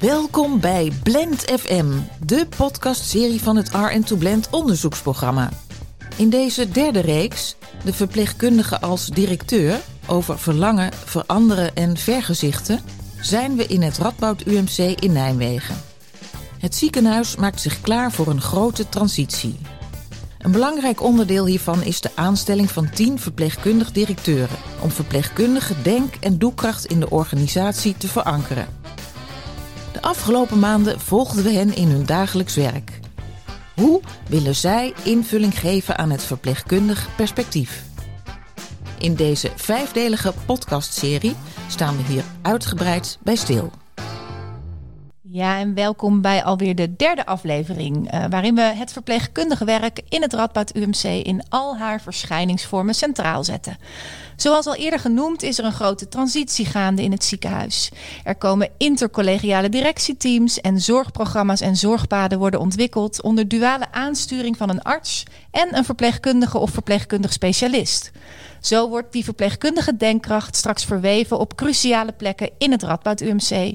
Welkom bij Blend FM, de podcastserie van het R2 Blend onderzoeksprogramma. In deze derde reeks, de verpleegkundige als directeur, over verlangen, veranderen en vergezichten, zijn we in het Radboud UMC in Nijmegen. Het ziekenhuis maakt zich klaar voor een grote transitie. Een belangrijk onderdeel hiervan is de aanstelling van 10 verpleegkundig directeuren om verpleegkundige denk- en doekracht in de organisatie te verankeren. De afgelopen maanden volgden we hen in hun dagelijks werk. Hoe willen zij invulling geven aan het verpleegkundig perspectief? In deze vijfdelige podcastserie staan we hier uitgebreid bij stil. Ja, en welkom bij alweer de derde aflevering, uh, waarin we het verpleegkundige werk in het Radboud UMC in al haar verschijningsvormen centraal zetten. Zoals al eerder genoemd is er een grote transitie gaande in het ziekenhuis. Er komen intercollegiale directieteams en zorgprogramma's en zorgpaden worden ontwikkeld onder duale aansturing van een arts en een verpleegkundige of verpleegkundig specialist. Zo wordt die verpleegkundige denkkracht straks verweven op cruciale plekken in het Radboud UMC.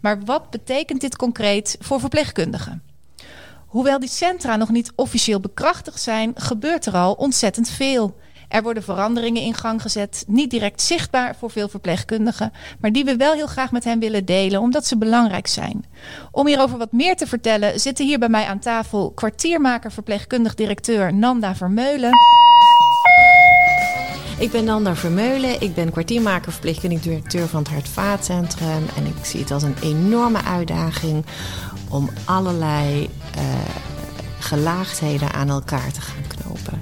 Maar wat betekent dit concreet voor verpleegkundigen? Hoewel die centra nog niet officieel bekrachtigd zijn, gebeurt er al ontzettend veel. Er worden veranderingen in gang gezet, niet direct zichtbaar voor veel verpleegkundigen, maar die we wel heel graag met hen willen delen, omdat ze belangrijk zijn. Om hierover wat meer te vertellen, zitten hier bij mij aan tafel kwartiermaker verpleegkundig directeur Nanda Vermeulen. Ik ben Nanda Vermeulen, ik ben kwartiermaker verpleegkundig directeur van het Hartvaatcentrum en ik zie het als een enorme uitdaging om allerlei uh, gelaagdheden aan elkaar te gaan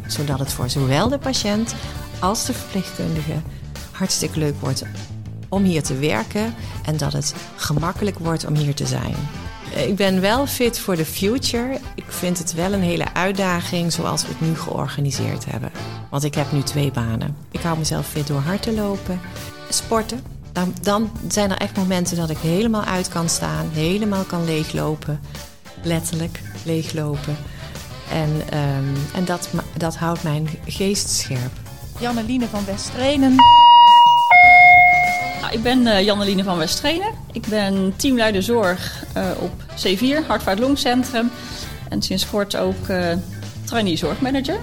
Zodat het voor zowel de patiënt als de verpleegkundige hartstikke leuk wordt om hier te werken en dat het gemakkelijk wordt om hier te zijn. Ik ben wel fit for the future. Ik vind het wel een hele uitdaging zoals we het nu georganiseerd hebben. Want ik heb nu twee banen. Ik hou mezelf fit door hard te lopen, sporten. Dan, dan zijn er echt momenten dat ik helemaal uit kan staan, helemaal kan leeglopen. Letterlijk leeglopen. En, um, en dat, dat houdt mijn geest scherp. Janneline van Westrenen. Nou, ik ben uh, Janneline van Westrenen. Ik ben teamleider zorg uh, op C4, Hartvaart Longcentrum. En sinds kort ook uh, trainee zorgmanager.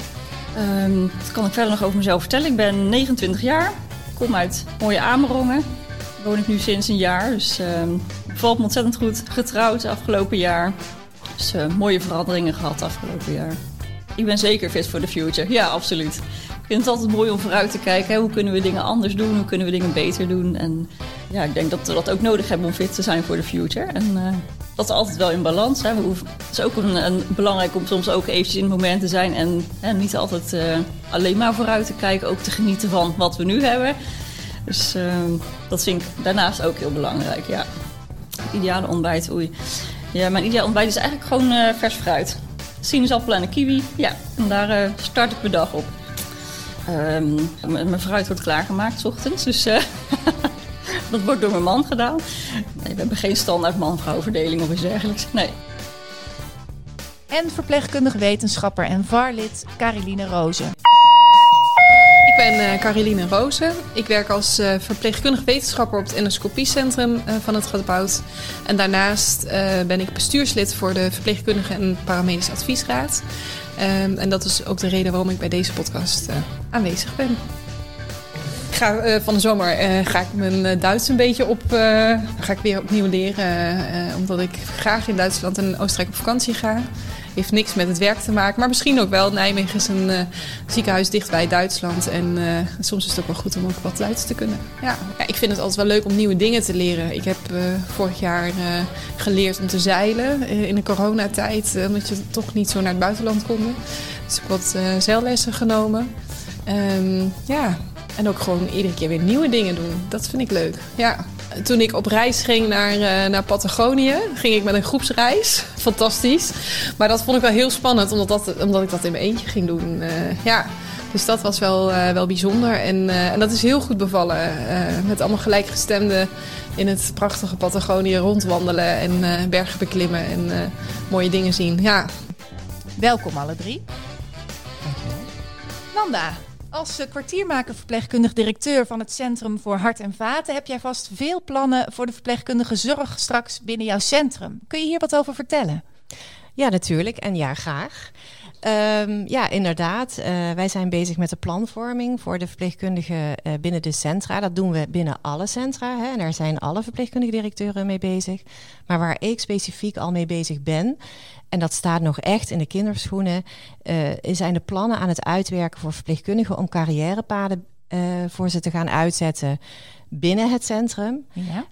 Um, wat kan ik verder nog over mezelf vertellen? Ik ben 29 jaar, kom uit mooie Amerongen. Woon ik nu sinds een jaar, dus um, bevalt me ontzettend goed. Getrouwd afgelopen jaar. Dus mooie veranderingen gehad afgelopen jaar. Ik ben zeker fit for the future. Ja, absoluut. Ik vind het altijd mooi om vooruit te kijken. Hè? Hoe kunnen we dingen anders doen? Hoe kunnen we dingen beter doen? En ja, ik denk dat we dat ook nodig hebben om fit te zijn voor de future. En uh, dat is altijd wel in balans. Hè? Hoeven, het is ook een, belangrijk om soms ook eventjes in het moment te zijn. En hè, niet altijd uh, alleen maar vooruit te kijken. Ook te genieten van wat we nu hebben. Dus uh, dat vind ik daarnaast ook heel belangrijk. Ja. Ideale ontbijt, oei. Ja, mijn ideale ontbijt is eigenlijk gewoon uh, vers fruit. Sinaasappel en een kiwi. Ja, en daar uh, start ik mijn dag op. Um, mijn fruit wordt klaargemaakt s ochtends, dus uh, dat wordt door mijn man gedaan. Nee, we hebben geen standaard man-vrouw verdeling of iets dergelijks. Nee. En verpleegkundig wetenschapper en VAR-lid Cariline Rozen. Ben uh, Caroline Rozen. Ik werk als uh, verpleegkundig wetenschapper op het endoscopiecentrum uh, van het Radboud. En daarnaast ben ik bestuurslid voor de Verpleegkundige en Paramedische Adviesraad. Um, en dat is ook de reden waarom ik bij deze podcast aanwezig ben. Ik ga, van de zomer ga ik mijn Duits een beetje op, ga ik weer opnieuw leren. omdat ik graag in Duitsland en Oostenrijk op vakantie ga heeft niks met het werk te maken. Maar misschien ook wel. Nijmegen is een uh, ziekenhuis dichtbij Duitsland. En uh, soms is het ook wel goed om ook wat Duits te kunnen. Ja. ja. ik vind het altijd wel leuk om nieuwe dingen te leren. Ik heb uh, vorig jaar geleerd om te zeilen in de coronatijd. omdat je toch niet zo naar het buitenland kon. Dus ik heb wat zeillessen genomen. Um, ja, en ook gewoon iedere keer weer nieuwe dingen doen. Dat vind ik leuk. Ja. Toen ik op reis ging naar, uh, naar Patagonië, ging ik met een groepsreis. Fantastisch. Maar dat vond ik wel heel spannend, omdat, dat, omdat ik dat in mijn eentje ging doen. Uh, ja. Dus dat was wel, uh, wel bijzonder. En, en dat is heel goed bevallen. met allemaal gelijkgestemden in het prachtige Patagonië rondwandelen en bergen beklimmen en mooie dingen zien. Ja. Welkom alle drie. Dankjewel. Nanda, Als eh, kwartiermaker verpleegkundig directeur van het Centrum voor Hart en Vaten heb jij vast veel plannen voor de verpleegkundige zorg straks binnen jouw centrum. Kun je hier wat over vertellen? Ja, natuurlijk. En ja, graag. Um, ja, inderdaad. Uh, wij zijn bezig met de planvorming voor de verpleegkundigen uh, binnen de centra. Dat doen we binnen alle centra. Hè, en daar zijn alle verpleegkundige directeuren mee bezig. Maar waar ik specifiek al mee bezig ben, en dat staat nog echt in de kinderschoenen, uh, zijn de plannen aan het uitwerken voor verpleegkundigen om carrièrepaden voor ze te gaan uitzetten binnen het centrum. Ja.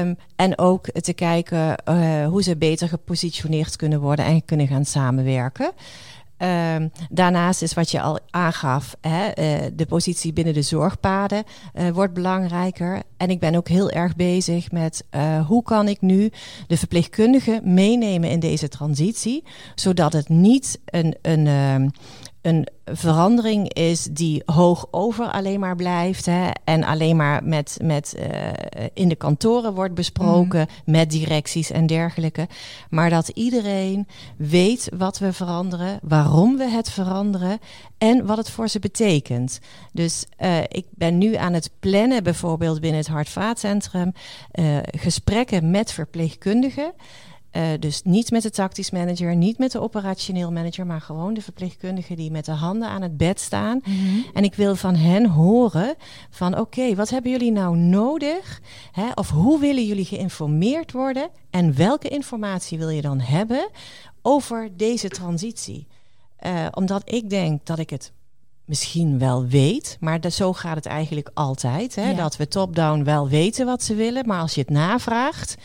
Um, en ook te kijken hoe ze beter gepositioneerd kunnen worden en kunnen gaan samenwerken. Um, daarnaast is wat je al aangaf, hè, uh, de positie binnen de zorgpaden uh, wordt belangrijker. En ik ben ook heel erg bezig met uh, hoe kan ik nu de verpleegkundigen meenemen in deze transitie, zodat het niet een, een, ehm, een verandering is die hoog over alleen maar blijft. Hè, en alleen maar met, met uh, in de kantoren wordt besproken, mm. met directies en dergelijke. Maar dat iedereen weet wat we veranderen, waarom we het veranderen en wat het voor ze betekent. Dus uh, ik ben nu aan het plannen, bijvoorbeeld binnen het Hartvaatcentrum, uh, gesprekken met verpleegkundigen. Uh, dus niet met de tactisch manager, niet met de operationeel manager, maar gewoon de verpleegkundigen die met de handen aan het bed staan. Mm -hmm. En ik wil van hen horen van oké, okay, wat hebben jullie nou nodig? Hè? Of hoe willen jullie geïnformeerd worden? En welke informatie wil je dan hebben over deze transitie? Uh, omdat ik denk dat ik het misschien wel weet, maar de, zo gaat het eigenlijk altijd. Hè? Ja. Dat we top-down wel weten wat ze willen, maar als je het navraagt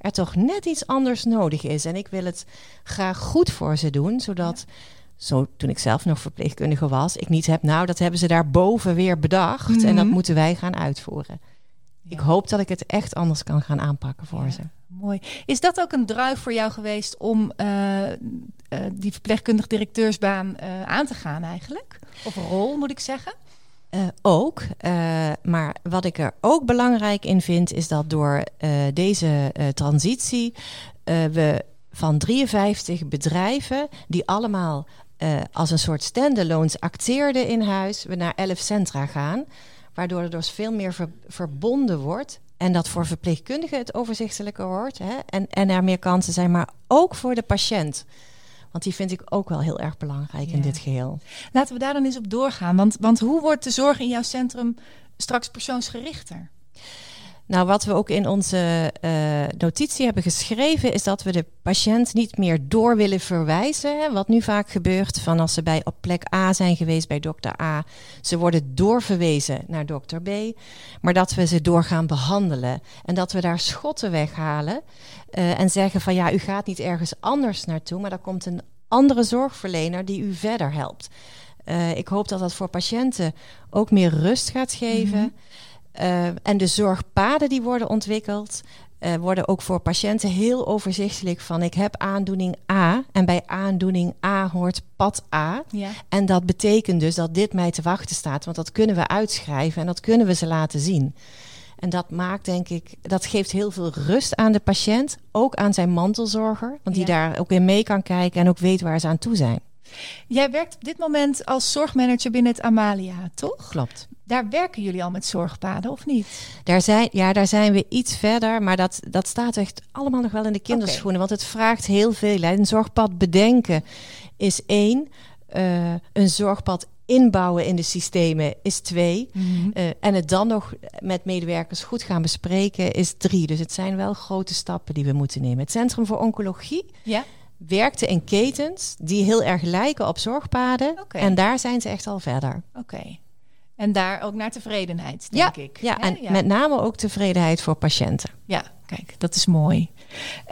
er toch net iets anders nodig is. En ik wil het graag goed voor ze doen, zodat. Ja. Zo, toen ik zelf nog verpleegkundige was, ik niet heb, nou, dat hebben ze daarboven weer bedacht mm -hmm. en dat moeten wij gaan uitvoeren. Ja. Ik hoop dat ik het echt anders kan gaan aanpakken voor ja. ze. Mooi. Is dat ook een drive voor jou geweest om uh, uh, die verpleegkundig directeursbaan uh, aan te gaan eigenlijk? Of een rol, moet ik zeggen? Uh, ook. Uh, maar wat ik er ook belangrijk in vind, is dat door uh, deze transitie we van 53 bedrijven, die allemaal als een soort standalones acteerden in huis, we naar 11 centra gaan. Waardoor er dus veel meer ver verbonden wordt. En dat voor verpleegkundigen het overzichtelijker wordt. Hè? En, en er meer kansen zijn, maar ook voor de patiënt. Want die vind ik ook wel heel erg belangrijk ja. in dit geheel. Laten we daar dan eens op doorgaan. Want, want hoe wordt de zorg in jouw centrum straks persoonsgerichter? Nou, wat we ook in onze uh, notitie hebben geschreven, is dat we de patiënt niet meer door willen verwijzen. Wat nu vaak gebeurt, van als ze bij op plek A zijn geweest bij dokter A, ze worden doorverwezen naar dokter B, maar dat we ze door gaan behandelen en dat we daar schotten weghalen uh, en zeggen van ja, u gaat niet ergens anders naartoe, maar er komt een andere zorgverlener die u verder helpt. Uh, ik hoop dat dat voor patiënten ook meer rust gaat geven. -hmm. Uh, en de zorgpaden die worden ontwikkeld, uh, worden ook voor patiënten heel overzichtelijk van ik heb aandoening A en bij aandoening A hoort pad A. Ja. En dat betekent dus dat dit mij te wachten staat, want dat kunnen we uitschrijven en dat kunnen we ze laten zien. En dat maakt, denk ik, dat geeft heel veel rust aan de patiënt, ook aan zijn mantelzorger, want die ja. daar ook in mee kan kijken en ook weet waar ze aan toe zijn. Jij werkt op dit moment als zorgmanager binnen het Amalia, toch? Klopt. Daar werken jullie al met zorgpaden, of niet? Daar zijn, ja, daar zijn we iets verder, maar dat, dat staat echt allemaal nog wel in de kinderschoenen. Okay. Want het vraagt heel veel. Een zorgpad bedenken is één. Uh, een zorgpad inbouwen in de systemen is twee. Mm -hmm. uh, en het dan nog met medewerkers goed gaan bespreken is drie. Dus het zijn wel grote stappen die we moeten nemen. Het Centrum voor Oncologie ja werkte in ketens die heel erg lijken op zorgpaden. Okay. En daar zijn ze echt al verder. Oké. Okay. En daar ook naar tevredenheid, denk ja, ik. Ja, en ja. met name ook tevredenheid voor patiënten. Ja, kijk, dat is mooi.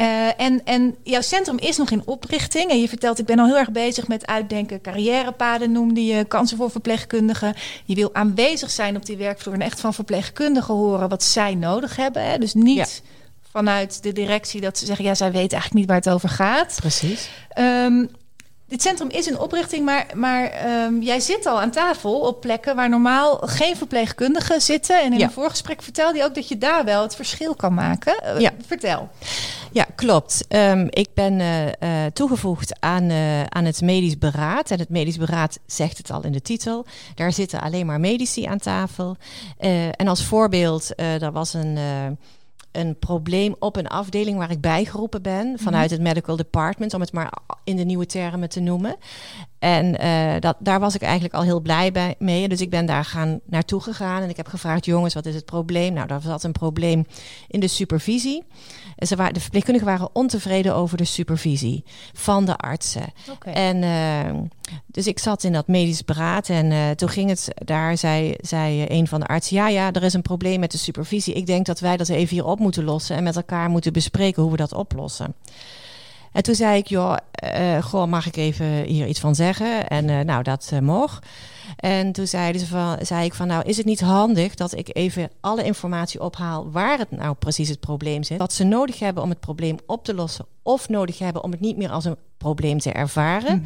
Uh, en, en jouw centrum is nog in oprichting. En je vertelt, ik ben al heel erg bezig met uitdenken. Carrièrepaden noemde je, kansen voor verpleegkundigen. Je wil aanwezig zijn op die werkvloer en echt van verpleegkundigen horen wat zij nodig hebben. Hè? Dus niet... Ja vanuit de directie dat ze zeggen, ja, zij weet eigenlijk niet waar het over gaat. Precies. Um, Dit centrum is een oprichting, maar, maar ehm, jij zit al aan tafel op plekken waar normaal geen verpleegkundigen zitten. En in Ja. een voorgesprek vertelde je ook dat je daar wel het verschil kan maken. Eh, Ja. Vertel. Ja, klopt. Ehm, ik ben eh, eh, toegevoegd aan, aan het medisch beraad. En het medisch beraad zegt het al in de titel. Daar zitten alleen maar medici aan tafel. En als voorbeeld, er was een, een probleem op een afdeling waar ik bijgeroepen ben. Vanuit het medical department, om het maar in de nieuwe termen te noemen. En eh, dat, daar was ik eigenlijk al heel blij bij, mee. Dus ik ben daar gaan, naartoe gegaan en ik heb gevraagd... jongens, wat is het probleem? Nou, daar zat een probleem in de supervisie. En Ze waren, de verpleegkundigen waren ontevreden over de supervisie van de artsen. Oké. En eh, dus ik zat in dat medisch beraad en eh, toen ging het daar, zei, zei een van de artsen: Ja, ja, er is een probleem met de supervisie. Ik denk dat wij dat even hier op moeten lossen en met elkaar moeten bespreken hoe we dat oplossen. En toen zei ik, joh, eh, goh, mag ik even hier iets van zeggen? En eh, nou, dat eh, mocht. En toen zeiden ze van, zei ik van, nou, is het niet handig dat ik even alle informatie ophaal waar het nou precies het probleem zit? Wat ze nodig hebben om het probleem op te lossen of nodig hebben om het niet meer als een probleem te ervaren.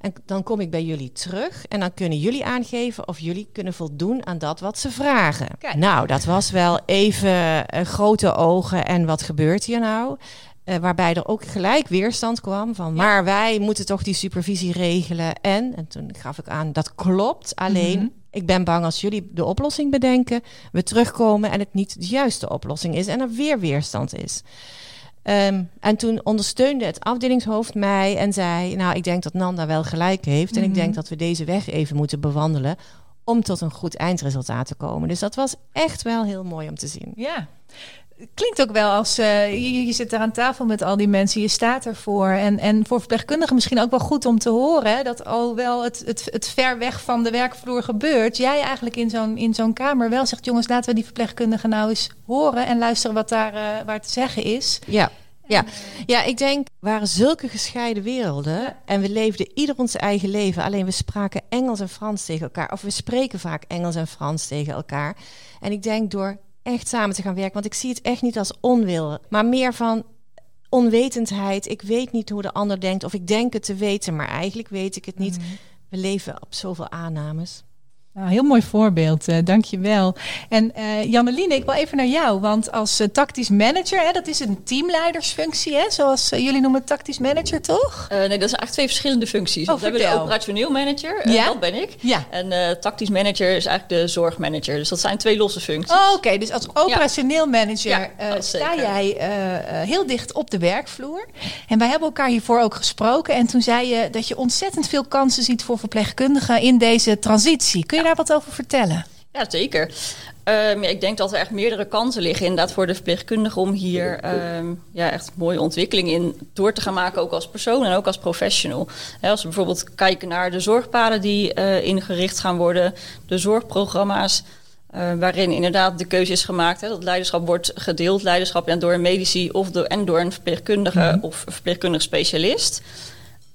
En dan kom ik bij jullie terug en dan kunnen jullie aangeven of jullie kunnen voldoen aan dat wat ze vragen. Kijk. Nou, dat was wel even grote ogen en wat gebeurt hier nou? Eh, waarbij er ook gelijk weerstand kwam van, maar wij moeten toch die supervisie regelen. En, en toen gaf ik aan, dat klopt. Alleen, Mhm. ik ben bang als jullie de oplossing bedenken, we terugkomen en het niet de juiste oplossing is en er weer weerstand is. Ehm, en toen ondersteunde het afdelingshoofd mij en zei: Nou, ik denk dat Nanda wel gelijk heeft. En ik denk dat we deze weg even moeten bewandelen. om tot een goed eindresultaat te komen. Dus dat was echt wel heel mooi om te zien. Ja. Klinkt ook wel als eh, je, je zit daar aan tafel met al die mensen, je staat ervoor. En, en voor verpleegkundigen misschien ook wel goed om te horen hè, dat alhoewel het, het, het ver weg van de werkvloer gebeurt, jij eigenlijk in zo'n, in zo'n kamer wel zegt: jongens, laten we die verpleegkundigen nou eens horen en luisteren wat daar eh, waar te zeggen is. Ja. Ja. ja, ik denk, we waren zulke gescheiden werelden. En we leefden ieder ons eigen leven. Alleen we spraken Engels en Frans tegen elkaar. Of we spreken vaak Engels en Frans tegen elkaar. En ik denk door echt samen te gaan werken. Want ik zie het echt niet als onwil. Maar meer van onwetendheid. Ik weet niet hoe de ander denkt. Of ik denk het te weten, maar eigenlijk weet ik het niet. We leven op zoveel aannames. Nou, heel mooi voorbeeld, uh, dank je wel. En uh, Janneline, ik wil even naar jou. Want als uh, tactisch manager, hè, dat is een teamleidersfunctie, hè, zoals jullie noemen tactisch manager, toch? nee, dat zijn eigenlijk twee verschillende functies. Oh, we hebben de operationeel manager, ja? dat ben ik. Ja. En tactisch manager is eigenlijk de zorgmanager. Dus dat zijn twee losse functies. Oh, Oké, okay. dus als operationeel ja. manager ja, sta jij heel dicht op de werkvloer. En wij hebben elkaar hiervoor ook gesproken. En toen zei je dat je ontzettend veel kansen ziet voor verpleegkundigen in deze transitie. Kun je daar wat over vertellen? Ja, zeker. Um, ja, ik denk dat er echt meerdere kansen liggen inderdaad voor de verpleegkundige om hier um, ja, echt mooie ontwikkeling in door te gaan maken, ook als persoon en ook als professional. He, als we bijvoorbeeld kijken naar de zorgpaden die uh, ingericht gaan worden, de zorgprogramma's. Uh, waarin inderdaad de keuze is gemaakt hè, dat leiderschap wordt gedeeld, leiderschap en door een medici of door, en door een verpleegkundige mm -hmm. of een verpleegkundig specialist.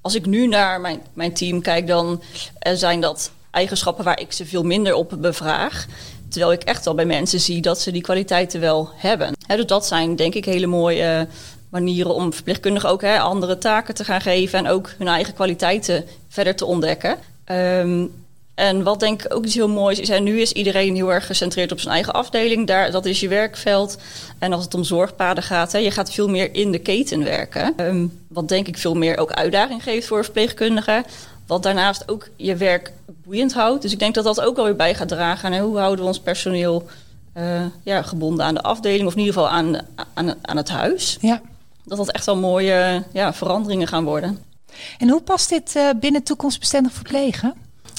Als ik nu naar mijn, mijn team kijk, dan uh, zijn dat eigenschappen waar ik ze veel minder op bevraag. Terwijl ik echt wel bij mensen zie dat ze die kwaliteiten wel hebben. He, dus dat zijn denk ik hele mooie manieren om verpleegkundigen ook andere taken te gaan geven. En ook hun eigen kwaliteiten verder te ontdekken. Um, en wat denk ik ook iets heel moois is, nu is iedereen heel erg gecentreerd op zijn eigen afdeling. Daar, dat is je werkveld. En als het om zorgpaden gaat, hè, je gaat veel meer in de keten werken. Um, wat denk ik veel meer ook uitdaging geeft voor verpleegkundigen. Wat daarnaast ook je werk boeiend houdt. Dus ik denk dat dat ook wel weer bij gaat dragen. En hoe houden we ons personeel uh, ja, gebonden aan de afdeling, of in ieder geval aan, aan, aan het huis. Ja. Dat dat echt wel mooie ja, veranderingen gaan worden. En hoe past dit uh, binnen toekomstbestendig verplegen?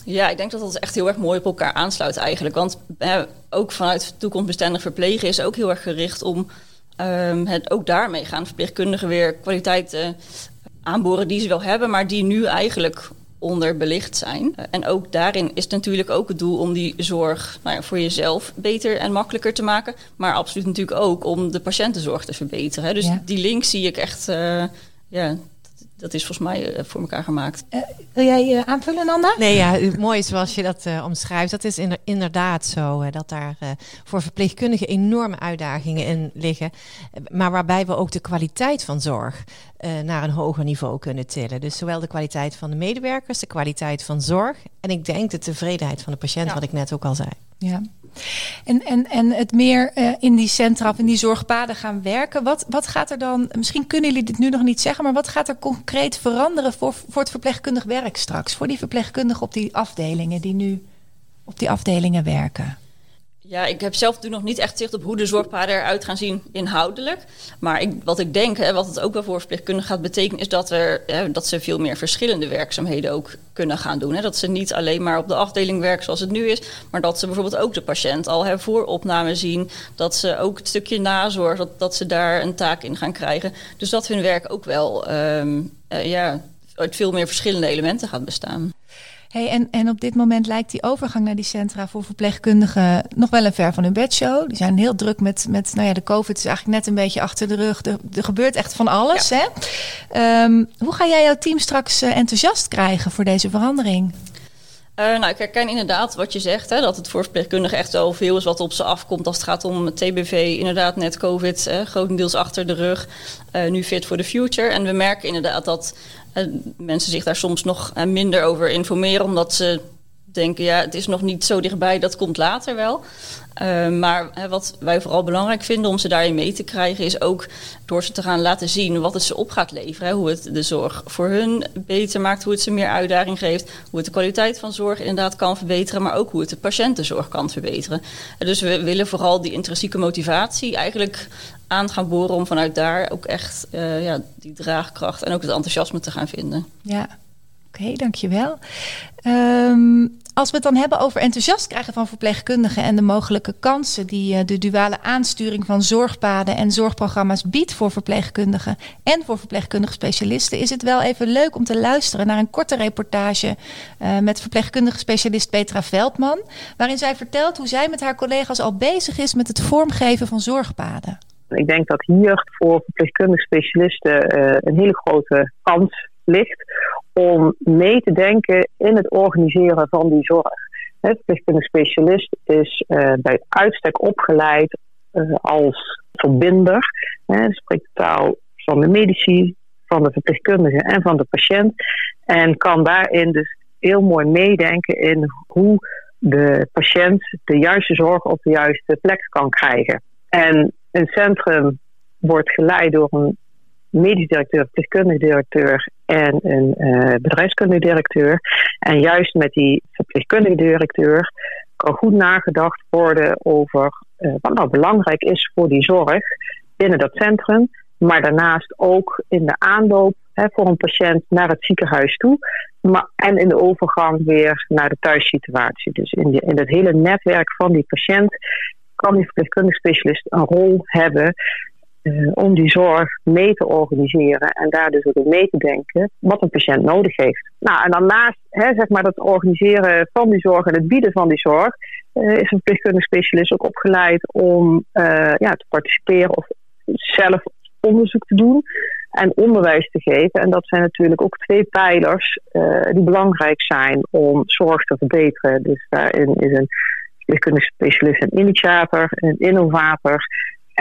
Ja, ik denk dat dat echt heel erg mooi op elkaar aansluit eigenlijk. Want eh, ook vanuit toekomstbestendig verplegen is ook heel erg gericht om um, het ook daarmee gaan verpleegkundigen weer kwaliteiten aanboren die ze wel hebben, maar die nu eigenlijk onderbelicht zijn. En ook daarin is natuurlijk ook het doel om die zorg nou ja, voor jezelf beter en makkelijker te maken. Maar absoluut natuurlijk ook om de patiëntenzorg te verbeteren. Dus Ja. die link zie ik echt, uh, ja, dat is volgens mij eh, voor elkaar gemaakt. Uh, wil jij uh, aanvullen, Nanda? Nee, ja, mooi zoals je dat omschrijft. Dat is inderdaad zo, dat daar voor verpleegkundigen enorme uitdagingen in liggen. Maar waarbij we ook de kwaliteit van zorg naar een hoger niveau kunnen tillen. Dus zowel de kwaliteit van de medewerkers, de kwaliteit van zorg. En ik denk de tevredenheid van de patiënt, wat ik net ook al zei. Ja. En, en, en het meer uh, in die centra of in die zorgpaden gaan werken. Wat, wat gaat er dan, misschien kunnen jullie dit nu nog niet zeggen, maar wat gaat er concreet veranderen voor, voor het verpleegkundig werk straks? Voor die verpleegkundigen op die afdelingen die nu op die afdelingen werken? Ja, ik heb zelf nog niet echt zicht op hoe de zorgpaden eruit gaan zien inhoudelijk. Maar ik, wat ik denk, hè, wat het ook wel voor verpleegkundigen gaat betekenen, is dat, er, hè, dat ze veel meer verschillende werkzaamheden ook kunnen gaan doen. Hè. Dat ze niet alleen maar op de afdeling werken zoals het nu is, maar dat ze bijvoorbeeld ook de patiënt al hè, voor opname zien. Dat ze ook het stukje nazorg, dat, dat ze daar een taak in gaan krijgen. Dus dat hun werk ook wel um, uh, ja, uit veel meer verschillende elementen gaat bestaan. Hey, en, en op dit moment lijkt die overgang naar die centra voor verpleegkundigen nog wel een ver van hun bedshow. Die zijn heel druk met, met nou ja, de COVID is eigenlijk net een beetje achter de rug. Er, er gebeurt echt van alles. Hè? Um, hoe ga jij jouw team straks uh, enthousiast krijgen voor deze verandering? Uh, nou, ik herken inderdaad wat je zegt, hè, dat het voor verpleegkundigen echt wel veel is wat op ze afkomt als het gaat om TBV. Inderdaad, net COVID, hè, grotendeels achter de rug. Uh, nu Fit for the Future. En we merken inderdaad dat mensen zich daar soms nog eh, minder over informeren, omdat ze denken, ja, het is nog niet zo dichtbij, dat komt later wel. Uh, maar hè, wat wij vooral belangrijk vinden om ze daarin mee te krijgen, is ook door ze te gaan laten zien wat het ze op gaat leveren. Hè, hoe het de zorg voor hun beter maakt, hoe het ze meer uitdaging geeft, hoe het de kwaliteit van zorg inderdaad kan verbeteren, maar ook hoe het de patiëntenzorg kan verbeteren. En dus we willen vooral die intrinsieke motivatie eigenlijk aan gaan boren om vanuit daar ook echt uh, ja, die draagkracht en ook het enthousiasme te gaan vinden. Ja, okay, dankjewel. Um, als we het dan hebben over enthousiast krijgen van verpleegkundigen en de mogelijke kansen die uh, de duale aansturing van zorgpaden en zorgprogramma's biedt voor verpleegkundigen en voor verpleegkundige specialisten, is het wel even leuk om te luisteren naar een korte reportage uh, met verpleegkundige specialist Petra Veldman, waarin zij vertelt hoe zij met haar collega's al bezig is met het vormgeven van zorgpaden. Ik denk dat hier voor verpleegkundige specialisten uh, een hele grote kans ligt om mee te denken in het organiseren van die zorg. Het verpleegkundige specialist is uh, bij uitstek opgeleid uh, als verbinder. Hij spreekt de taal van de medici, van de verpleegkundige en van de patiënt. En kan daarin dus heel mooi meedenken in hoe de patiënt de juiste zorg op de juiste plek kan krijgen. En een centrum wordt geleid door een medisch directeur, verpleegkundige directeur en een uh, bedrijfskundige directeur. En juist met die verpleegkundige directeur kan goed nagedacht worden over uh, wat nou belangrijk is voor die zorg binnen dat centrum. Maar daarnaast ook in de aanloop hè, voor een patiënt naar het ziekenhuis toe. Maar, en in de overgang weer naar de thuissituatie. Dus in, in het hele netwerk van die patiënt kan die verpleegkundige specialist een rol hebben uh, om die zorg mee te organiseren en daar dus ook mee te denken wat een patiënt nodig heeft. Nou, en dan naast hè, zeg maar het organiseren van die zorg en het bieden van die zorg, uh, is een verpleegkundige specialist ook opgeleid om uh, ja, te participeren of zelf onderzoek te doen en onderwijs te geven. En dat zijn natuurlijk ook twee pijlers die belangrijk zijn om zorg te verbeteren. Dus daarin is een verpleegkundige specialist een initiator, een innovator.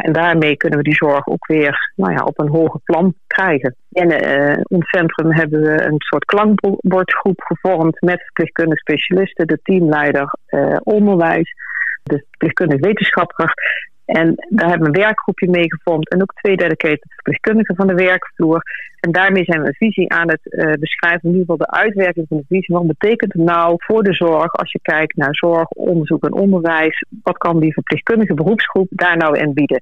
En daarmee kunnen we die zorg ook weer nou ja, op een hoger plan krijgen. In uh, ons centrum hebben we een soort klankbordgroep gevormd met verpleegkundige specialisten, de teamleider uh, onderwijs, de verpleegkundige wetenschapper en daar hebben we een werkgroepje mee gevormd en ook twee dedicated verpleegkundigen van de werkvloer. En daarmee zijn we een visie aan het uh, beschrijven, in ieder geval de uitwerking van de visie. Wat betekent het nou voor de zorg als je kijkt naar zorg, onderzoek en onderwijs? Wat kan die verpleegkundige beroepsgroep daar nou in bieden?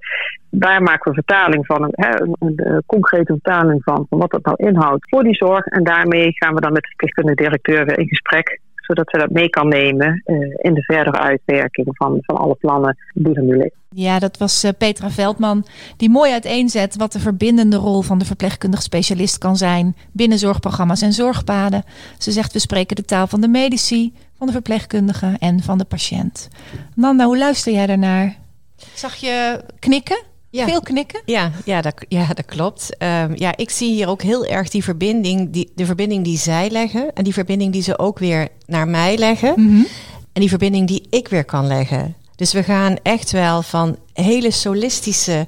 Daar maken we vertaling van, een, een, een, concrete vertaling van, van wat dat nou inhoudt voor die zorg. En daarmee gaan we dan met de verpleegkundige directeur weer in gesprek zodat ze dat mee kan nemen uh, in de verdere uitwerking van, van alle plannen die. Ja, dat was uh, Petra Veldman, die mooi uiteenzet wat de verbindende rol van de verpleegkundig specialist kan zijn binnen zorgprogramma's en zorgpaden. Ze zegt: we spreken de taal van de medici, van de verpleegkundige en van de patiënt. Nanda, hoe luister jij daarnaar? Zag je knikken? Ja. Veel knikken? Ja, ja, dat, ja, dat klopt. Ehm, ja, ik zie hier ook heel erg die verbinding, die, de verbinding die zij leggen en die verbinding die ze ook weer naar mij leggen. Mhm. En die verbinding die ik weer kan leggen. Dus we gaan echt wel van hele solistische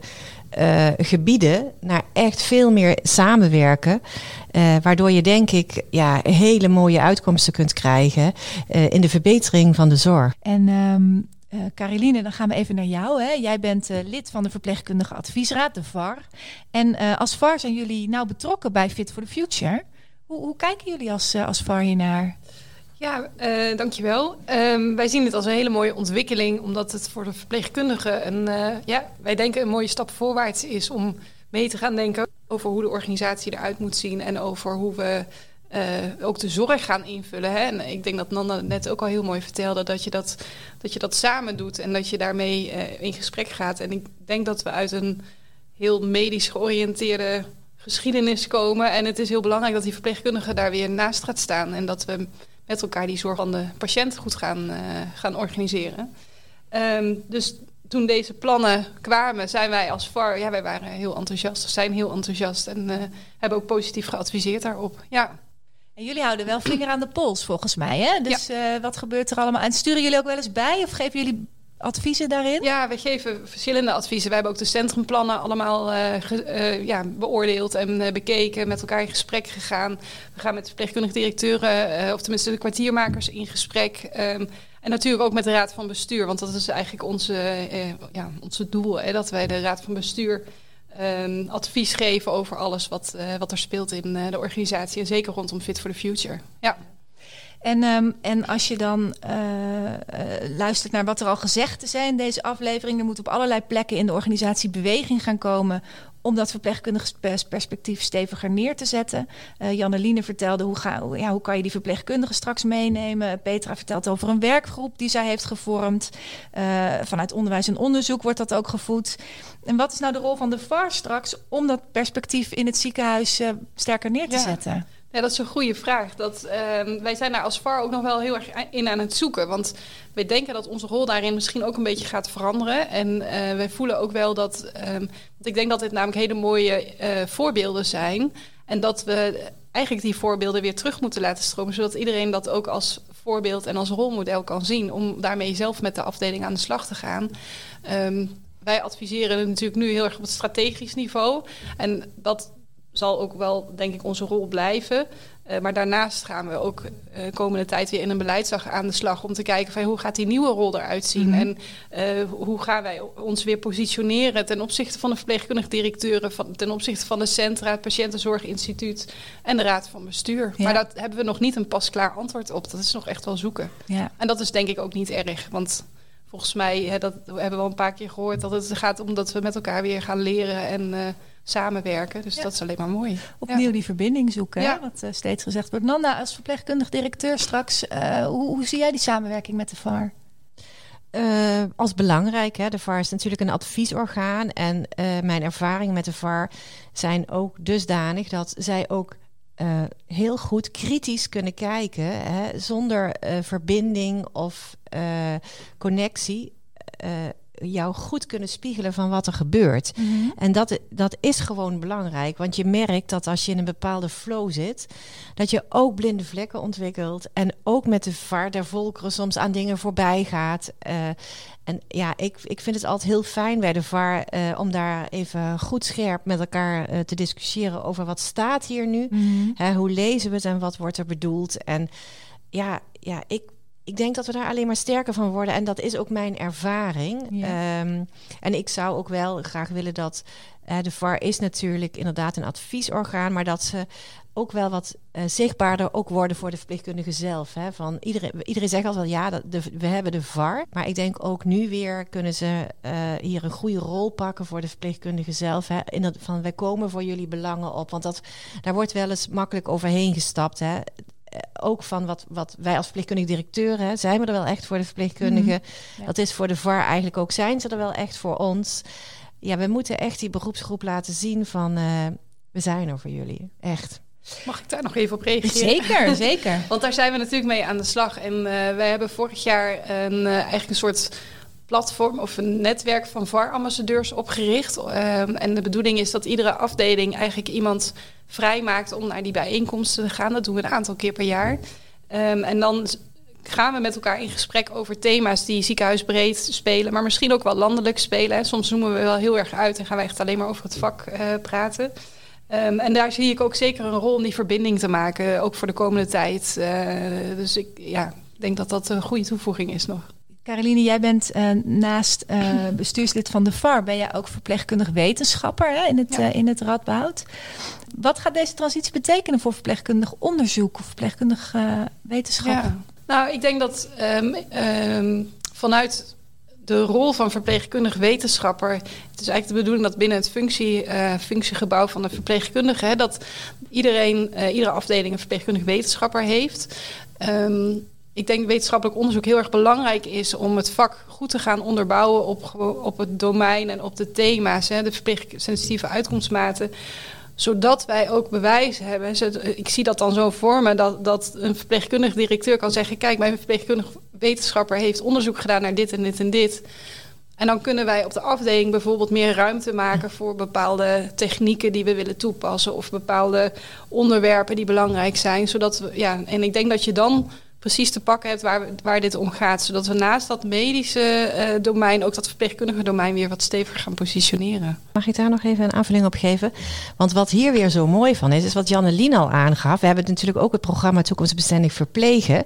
eh, gebieden naar echt veel meer samenwerken. Eh, waardoor je denk ik ja, hele mooie uitkomsten kunt krijgen eh, in de verbetering van de zorg. En um, Caroline, dan gaan we even naar jou. Hè. Jij bent lid van de Verpleegkundige Adviesraad, de VAR. En als VAR zijn jullie nou betrokken bij Fit for the Future. Hoe, hoe kijken jullie als, als VAR hiernaar? Ja, uh, dankjewel. Um, wij zien dit als een hele mooie ontwikkeling, omdat het voor de verpleegkundigen een, uh, ja, wij denken een mooie stap voorwaarts is om mee te gaan denken over hoe de organisatie eruit moet zien en over hoe we uh, ook de zorg gaan invullen. Hè? En ik denk dat Nanda net ook al heel mooi vertelde dat je dat, dat, je dat samen doet en dat je daarmee in gesprek gaat. En ik denk dat we uit een heel medisch georiënteerde geschiedenis komen. En het is heel belangrijk dat die verpleegkundige daar weer naast gaat staan en dat we met elkaar die zorg van de patiënt goed gaan, uh, gaan organiseren. Um, dus toen deze plannen kwamen, zijn wij als VAR, ja, wij waren heel enthousiast, zijn heel enthousiast en hebben ook positief geadviseerd daarop. Ja. En jullie houden wel vinger aan de pols volgens mij, hè? Dus ja. uh, wat gebeurt er allemaal? En sturen jullie ook wel eens bij of geven jullie adviezen daarin? Ja, we geven verschillende adviezen. We hebben ook de centrumplannen allemaal uh, ge, uh, ja, beoordeeld en uh, bekeken, met elkaar in gesprek gegaan. We gaan met de verpleegkundige directeuren, of tenminste de kwartiermakers, in gesprek. Um, en natuurlijk ook met de raad van bestuur, want dat is eigenlijk onze, ja, onze doel, hè, dat wij de raad van bestuur um, advies geven over alles wat, wat er speelt in de organisatie. En zeker rondom Fit for the Future. Ja. En, um, en als je dan uh, luistert naar wat er al gezegd is in deze aflevering, er moet op allerlei plekken in de organisatie beweging gaan komen om dat verpleegkundig perspectief steviger neer te zetten. Uh, Janneline vertelde hoe, ga, ja, hoe kan je die verpleegkundigen straks meenemen. Petra vertelt over een werkgroep die zij heeft gevormd. Uh, vanuit onderwijs en onderzoek wordt dat ook gevoed. En wat is nou de rol van de VAR straks om dat perspectief in het ziekenhuis uh, sterker neer te ja. zetten? Ja, dat is een goede vraag. Dat, uh, wij zijn daar als VAR ook nog wel heel erg in aan het zoeken. Want wij denken dat onze rol daarin misschien ook een beetje gaat veranderen. En uh, wij voelen ook wel dat... Um, want ik denk dat dit namelijk hele mooie uh, voorbeelden zijn. En dat we eigenlijk die voorbeelden weer terug moeten laten stromen. Zodat iedereen dat ook als voorbeeld en als rolmodel kan zien. Om daarmee zelf met de afdeling aan de slag te gaan. Um, wij adviseren natuurlijk nu heel erg op het strategisch niveau. En dat zal ook wel, denk ik, onze rol blijven. Uh, maar daarnaast gaan we ook uh, komende tijd weer in een beleidsdag aan de slag om te kijken van hoe gaat die nieuwe rol eruit zien mm-hmm. en uh, hoe gaan wij ons weer positioneren ten opzichte van de verpleegkundige directeuren, van, ten opzichte van de centra, het Patiëntenzorginstituut en de Raad van Bestuur. Ja. Maar dat hebben we nog niet een pasklaar antwoord op. Dat is nog echt wel zoeken. Ja. En dat is denk ik ook niet erg, want volgens mij, hè, dat we hebben we al een paar keer gehoord, dat het gaat om dat we met elkaar weer gaan leren en samenwerken. Dus ja. dat is alleen maar mooi. Opnieuw ja. die verbinding zoeken, ja. wat uh, steeds gezegd wordt. Nanda, als verpleegkundig directeur straks, uh, hoe, hoe, zie jij die samenwerking met de VAR? Uh, als belangrijk. Hè. De VAR is natuurlijk een adviesorgaan. En mijn ervaringen met de VAR zijn ook dusdanig dat zij ook uh, heel goed kritisch kunnen kijken, hè, zonder uh, verbinding of uh, connectie jou goed kunnen spiegelen van wat er gebeurt. Mm-hmm. En dat, dat is gewoon belangrijk. Want je merkt dat als je in een bepaalde flow zit, dat je ook blinde vlekken ontwikkelt. En ook met de vaart der volkeren soms aan dingen voorbij gaat. Uh, en ja, ik, ik vind het altijd heel fijn bij de VAR uh, om daar even goed scherp met elkaar uh, te discussiëren over wat staat hier nu. Hè, hoe lezen we het en wat wordt er bedoeld? En ja, ja ik ik denk dat we daar alleen maar sterker van worden. En dat is ook mijn ervaring. Ja. Um, en ik zou ook wel graag willen dat. Uh, de VAR is natuurlijk inderdaad een adviesorgaan, maar dat ze ook wel wat uh, zichtbaarder ook worden voor de verpleegkundigen zelf. Hè? Van iedereen, iedereen zegt altijd ja, dat de, we hebben de VAR. Maar ik denk ook nu weer kunnen ze uh, hier een goede rol pakken voor de verpleegkundigen zelf. Hè? In het, van wij komen voor jullie belangen op. Want dat, daar wordt wel eens makkelijk overheen gestapt. Hè? Ook van wat, wat wij als verpleegkundige directeur hè, zijn we er wel echt voor de verpleegkundigen. Mm, ja. Dat is voor de VAR eigenlijk ook. Zijn ze er wel echt voor ons? Ja, we moeten echt die beroepsgroep laten zien van uh, we zijn er voor jullie. Echt. Mag ik daar nog even op reageren? Zeker, zeker. Want daar zijn we natuurlijk mee aan de slag. En uh, wij hebben vorig jaar een, uh, eigenlijk een soort platform of een netwerk van VAR-ambassadeurs opgericht. Ehm, en de bedoeling is dat iedere afdeling eigenlijk iemand vrijmaakt om naar die bijeenkomsten te gaan. Dat doen we een aantal keer per jaar. Ehm, en dan gaan we met elkaar in gesprek over thema's die ziekenhuisbreed spelen, maar misschien ook wel landelijk spelen. Soms zoomen we wel heel erg uit en gaan we echt alleen maar over het vak uh, praten. Um, en daar zie ik ook zeker een rol om die verbinding te maken, ook voor de komende tijd. Uh, dus ik ja, denk dat dat een goede toevoeging is nog. Caroline, jij bent uh, naast bestuurslid van de VAR, ben jij ook verpleegkundig wetenschapper hè, in, het, ja. in het Radboud. Wat gaat deze transitie betekenen voor verpleegkundig onderzoek of verpleegkundig wetenschap? Ja. Nou, ik denk dat um, um, vanuit de rol van verpleegkundig wetenschapper. Het is eigenlijk de bedoeling dat binnen het functie, uh, functiegebouw van de verpleegkundige, hè, dat iedereen, uh, iedere afdeling een verpleegkundig wetenschapper heeft. Um, ik denk wetenschappelijk onderzoek heel erg belangrijk is om het vak goed te gaan onderbouwen op, op het domein en op de thema's, hè, de verpleegsensitieve uitkomstmaten zodat wij ook bewijs hebben. Ik zie dat dan zo voor me, dat, dat een verpleegkundig directeur kan zeggen... kijk, mijn verpleegkundig wetenschapper heeft onderzoek gedaan naar dit en dit en dit. En dan kunnen wij op de afdeling bijvoorbeeld meer ruimte maken... voor bepaalde technieken die we willen toepassen... of bepaalde onderwerpen die belangrijk zijn. Zodat we, ja, en ik denk dat je dan precies te pakken hebt waar, waar dit om gaat. Zodat we naast dat medische uh, domein ook dat verpleegkundige domein weer wat steviger gaan positioneren. Mag ik daar nog even een aanvulling op geven? Want wat hier weer zo mooi van is, is wat Jannelien al aangaf. We hebben natuurlijk ook het programma Toekomstbestendig Verplegen,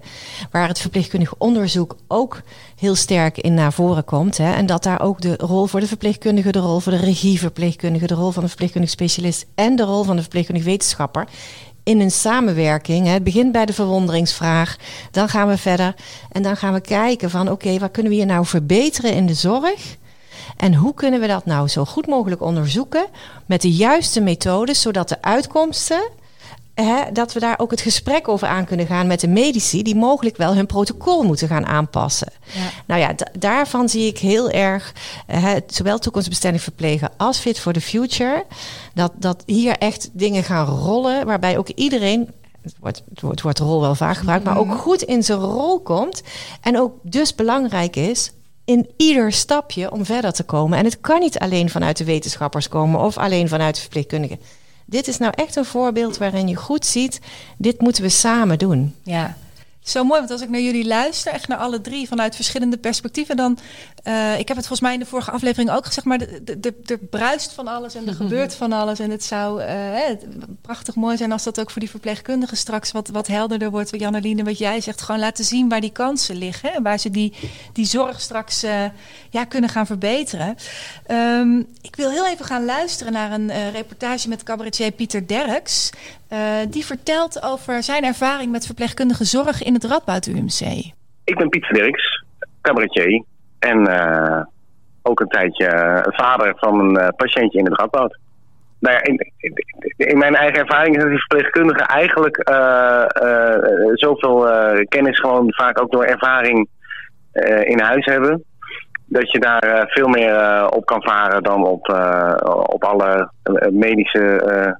waar het verpleegkundig onderzoek ook heel sterk in naar voren komt. Hè? En dat daar ook de rol voor de verpleegkundige, de rol voor de regieverpleegkundige, de rol van de verpleegkundig specialist en de rol van de verpleegkundig wetenschapper in een samenwerking. Het begint bij de verwonderingsvraag. Dan gaan we verder. En dan gaan we kijken van oké, wat kunnen we hier nou verbeteren in de zorg? En hoe kunnen we dat nou zo goed mogelijk onderzoeken met de juiste methodes, zodat de uitkomsten Hè, dat we daar ook het gesprek over aan kunnen gaan met de medici, die mogelijk wel hun protocol moeten gaan aanpassen. Ja. Nou ja, daarvan zie ik heel erg, hè, zowel toekomstbestendig verplegen als Fit for the Future, dat, dat hier echt dingen gaan rollen, waarbij ook iedereen het wordt, het wordt rol wel vaak gebruikt, maar ook mhm. goed in zijn rol komt. En ook dus belangrijk is in ieder stapje om verder te komen. En het kan niet alleen vanuit de wetenschappers komen of alleen vanuit de verpleegkundigen dit is nou echt een voorbeeld waarin je goed ziet, dit moeten we samen doen. Ja. Zo mooi, want als ik naar jullie luister, echt naar alle drie vanuit verschillende perspectieven, dan, uh, ik heb het volgens mij in de vorige aflevering ook gezegd, maar er bruist van alles en er gebeurt van alles. En het zou uh, prachtig mooi zijn als dat ook voor die verpleegkundigen straks wat, wat helderder wordt. Janneline, wat jij zegt, gewoon laten zien waar die kansen liggen en waar ze die, die zorg straks uh, ja, kunnen gaan verbeteren. Um, ik wil heel even gaan luisteren naar een reportage met cabaretier Pieter Derks. Uh, die vertelt over zijn ervaring met verpleegkundige zorg in het Radboud UMC. Ik ben Pieter Dirks, cabaretier en uh, ook een tijdje vader van een patiëntje in het Radboud. Nou ja, in, in, in, mijn eigen ervaring is dat die verpleegkundigen eigenlijk zoveel kennis gewoon vaak ook door ervaring in huis hebben. Dat je daar veel meer op kan varen dan op, op alle medische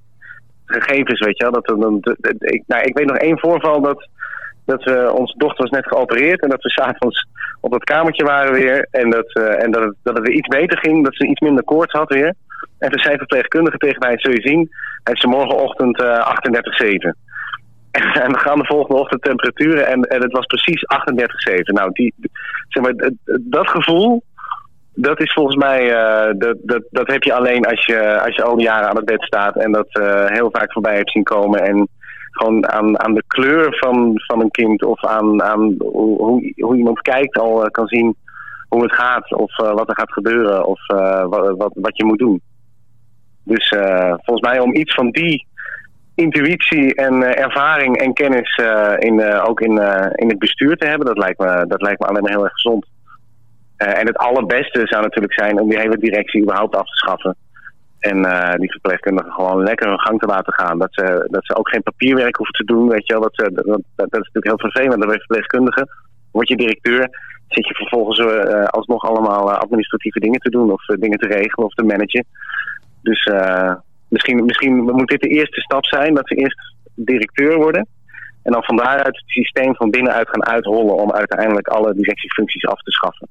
gegevens, weet je wel. Dat, dat, ik, nou, ik weet nog één voorval dat, dat we, onze dochter was net geopereerd en dat we s'avonds op dat kamertje waren weer. En, dat, uh, en dat, het, dat het weer iets beter ging, dat ze iets minder koorts had weer. En toen zei verpleegkundige tegen mij, zul je zien, heeft ze morgenochtend uh, eh, 38,7. En we gaan de volgende ochtend temperaturen en, en het was precies 38,7. Nou, die, zeg maar, dat gevoel, dat is volgens mij, uh, dat, dat, dat heb je alleen als je, als je al die jaren aan het bed staat en dat uh, heel vaak voorbij hebt zien komen. En gewoon aan, aan de kleur van, van een kind of aan, aan hoe, hoe iemand kijkt al uh, kan zien hoe het gaat of wat er gaat gebeuren of wat, wat, wat je moet doen. Dus volgens mij om iets van die intuïtie en ervaring en kennis in, ook in, in het bestuur te hebben, dat lijkt me, dat lijkt me alleen maar heel erg gezond. Uh, en het allerbeste zou natuurlijk zijn om die hele directie überhaupt af te schaffen. En uh, die verpleegkundigen gewoon lekker hun gang te laten gaan. Dat ze, dat ze ook geen papierwerk hoeven te doen. Weet je wel. Dat, ze, dat, dat, dat is natuurlijk heel vervelend. Dan ben je verpleegkundige. Word je directeur. Zit je vervolgens uh, alsnog allemaal administratieve dingen te doen. Of dingen te regelen of te managen. Dus misschien, misschien moet dit de eerste stap zijn. Dat ze eerst directeur worden. En dan van daaruit het systeem van binnenuit gaan uithollen. Om uiteindelijk alle directiefuncties af te schaffen.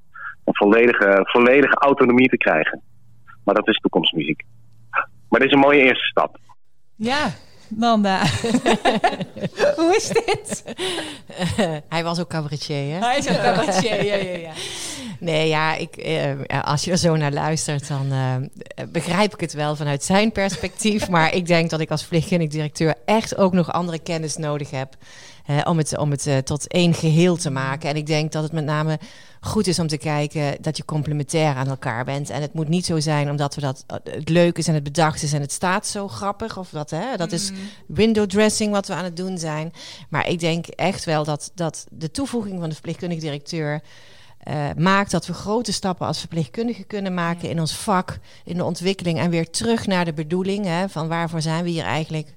Een volledige, volledige autonomie te krijgen. Maar dat is toekomstmuziek. Maar dit is een mooie eerste stap. Ja, Nanda. Hoe is dit? hij was ook cabaretier, hè? Hij is ook cabaretier, ja, ja, ja. Nee, ja, ik, eh, als je er zo naar luistert, dan eh, begrijp ik het wel vanuit zijn perspectief. maar ik denk dat ik als verpleegkundig directeur echt ook nog andere kennis nodig heb. Om het, om het uh, tot één geheel te maken. En ik denk dat het met name goed is om te kijken dat je complementair aan elkaar bent. En het moet niet zo zijn omdat we dat het leuk is en het bedacht is en het staat zo grappig. Of dat, hè, dat is Mhm. window dressing wat we aan het doen zijn. Maar ik denk echt wel dat, dat de toevoeging van de verpleegkundige directeur. eh, maakt dat we grote stappen als verpleegkundigen kunnen maken in ons vak, in de ontwikkeling en weer terug naar de bedoeling hè, van waarvoor zijn we hier eigenlijk.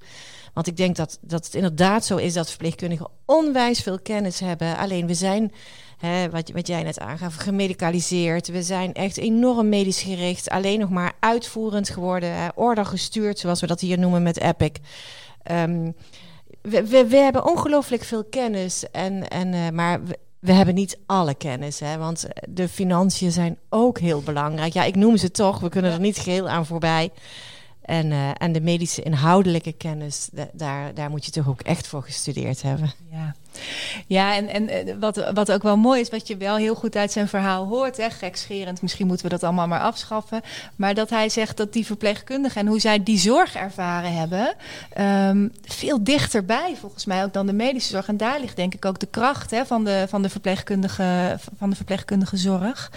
Want ik denk dat, dat het inderdaad zo is dat verpleegkundigen onwijs veel kennis hebben. Alleen we zijn, hè, wat, wat jij net aangaf, gemedicaliseerd. We zijn echt enorm medisch gericht. Alleen nog maar uitvoerend geworden. Hè, order gestuurd, zoals we dat hier noemen met Epic. Ehm, we, we, hebben ongelooflijk veel kennis. En, en, eh, maar we, hebben niet alle kennis. Hè, want de financiën zijn ook heel belangrijk. Ja, ik noem ze toch. We kunnen er niet geheel aan voorbij. En, uh, en de medische inhoudelijke kennis, da daar, daar moet je toch ook echt voor gestudeerd hebben. Ja, ja en, en wat, wat ook wel mooi is, wat je wel heel goed uit zijn verhaal hoort, hè, gekscherend, misschien moeten we dat allemaal maar afschaffen. Maar dat hij zegt dat die verpleegkundigen en hoe zij die zorg ervaren hebben, um, veel dichterbij volgens mij ook dan de medische zorg. En daar ligt denk ik ook de kracht hè, van, de, van, de verpleegkundige, van de verpleegkundige zorg.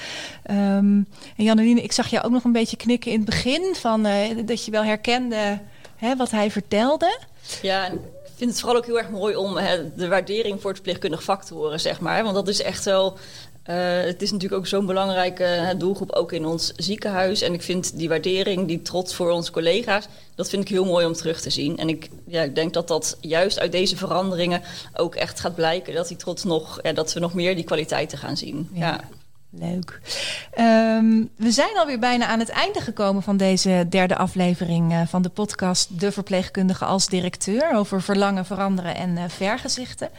Um, en Janneline, ik zag jou ook nog een beetje knikken in het begin van uh, dat je wel herkende hè, wat hij vertelde. Ja, vind het vooral ook heel erg mooi om hè, de waardering voor het verpleegkundig vak te horen, zeg maar. Want dat is echt wel. Uh, het is natuurlijk ook zo'n belangrijke doelgroep, ook in ons ziekenhuis. En ik vind die waardering, die trots voor onze collega's, dat vind ik heel mooi om terug te zien. En ik, ja, ik denk dat dat juist uit deze veranderingen ook echt gaat blijken. Dat die trots nog, ja, dat we nog meer die kwaliteiten gaan zien. ja. ja. Leuk. Um, we zijn alweer bijna aan het einde gekomen van deze derde aflevering uh, van de podcast De Verpleegkundige als directeur over verlangen, veranderen en uh, vergezichten.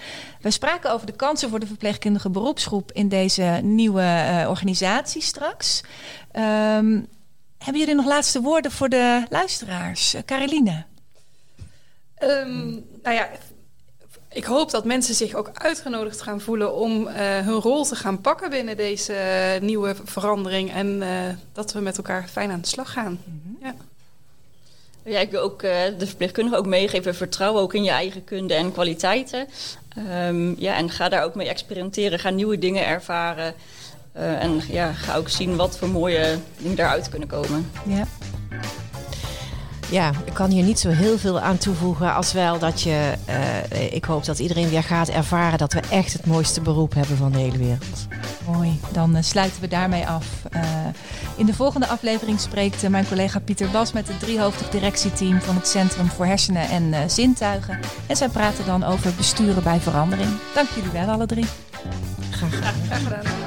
We spraken over de kansen voor de verpleegkundige beroepsgroep in deze nieuwe uh, organisatie straks. Um, hebben jullie nog laatste woorden voor de luisteraars? Caroline? Um, nou ja, ik hoop dat mensen zich ook uitgenodigd gaan voelen om uh, hun rol te gaan pakken binnen deze uh, nieuwe verandering. En uh, dat we met elkaar fijn aan de slag gaan. Mm -hmm. ja. ja, ik wil ook de verpleegkundigen ook meegeven. Vertrouw ook in je eigen kunde en kwaliteiten. Um, ja, en ga daar ook mee experimenteren. Ga nieuwe dingen ervaren. en ja, ga ook zien wat voor mooie dingen daaruit kunnen komen. Ja. Ja, ik kan hier niet zo heel veel aan toevoegen. Als wel dat je, uh, ik hoop dat iedereen weer gaat ervaren dat we echt het mooiste beroep hebben van de hele wereld. Mooi, dan uh, sluiten we daarmee af. Uh, in de volgende aflevering spreekt mijn collega Pieter Bas met het driehoofdig directieteam van het Centrum voor Hersenen en Zintuigen. En zij praten dan over besturen bij verandering. Dank jullie wel, alle drie. Graag gedaan. Graag gedaan.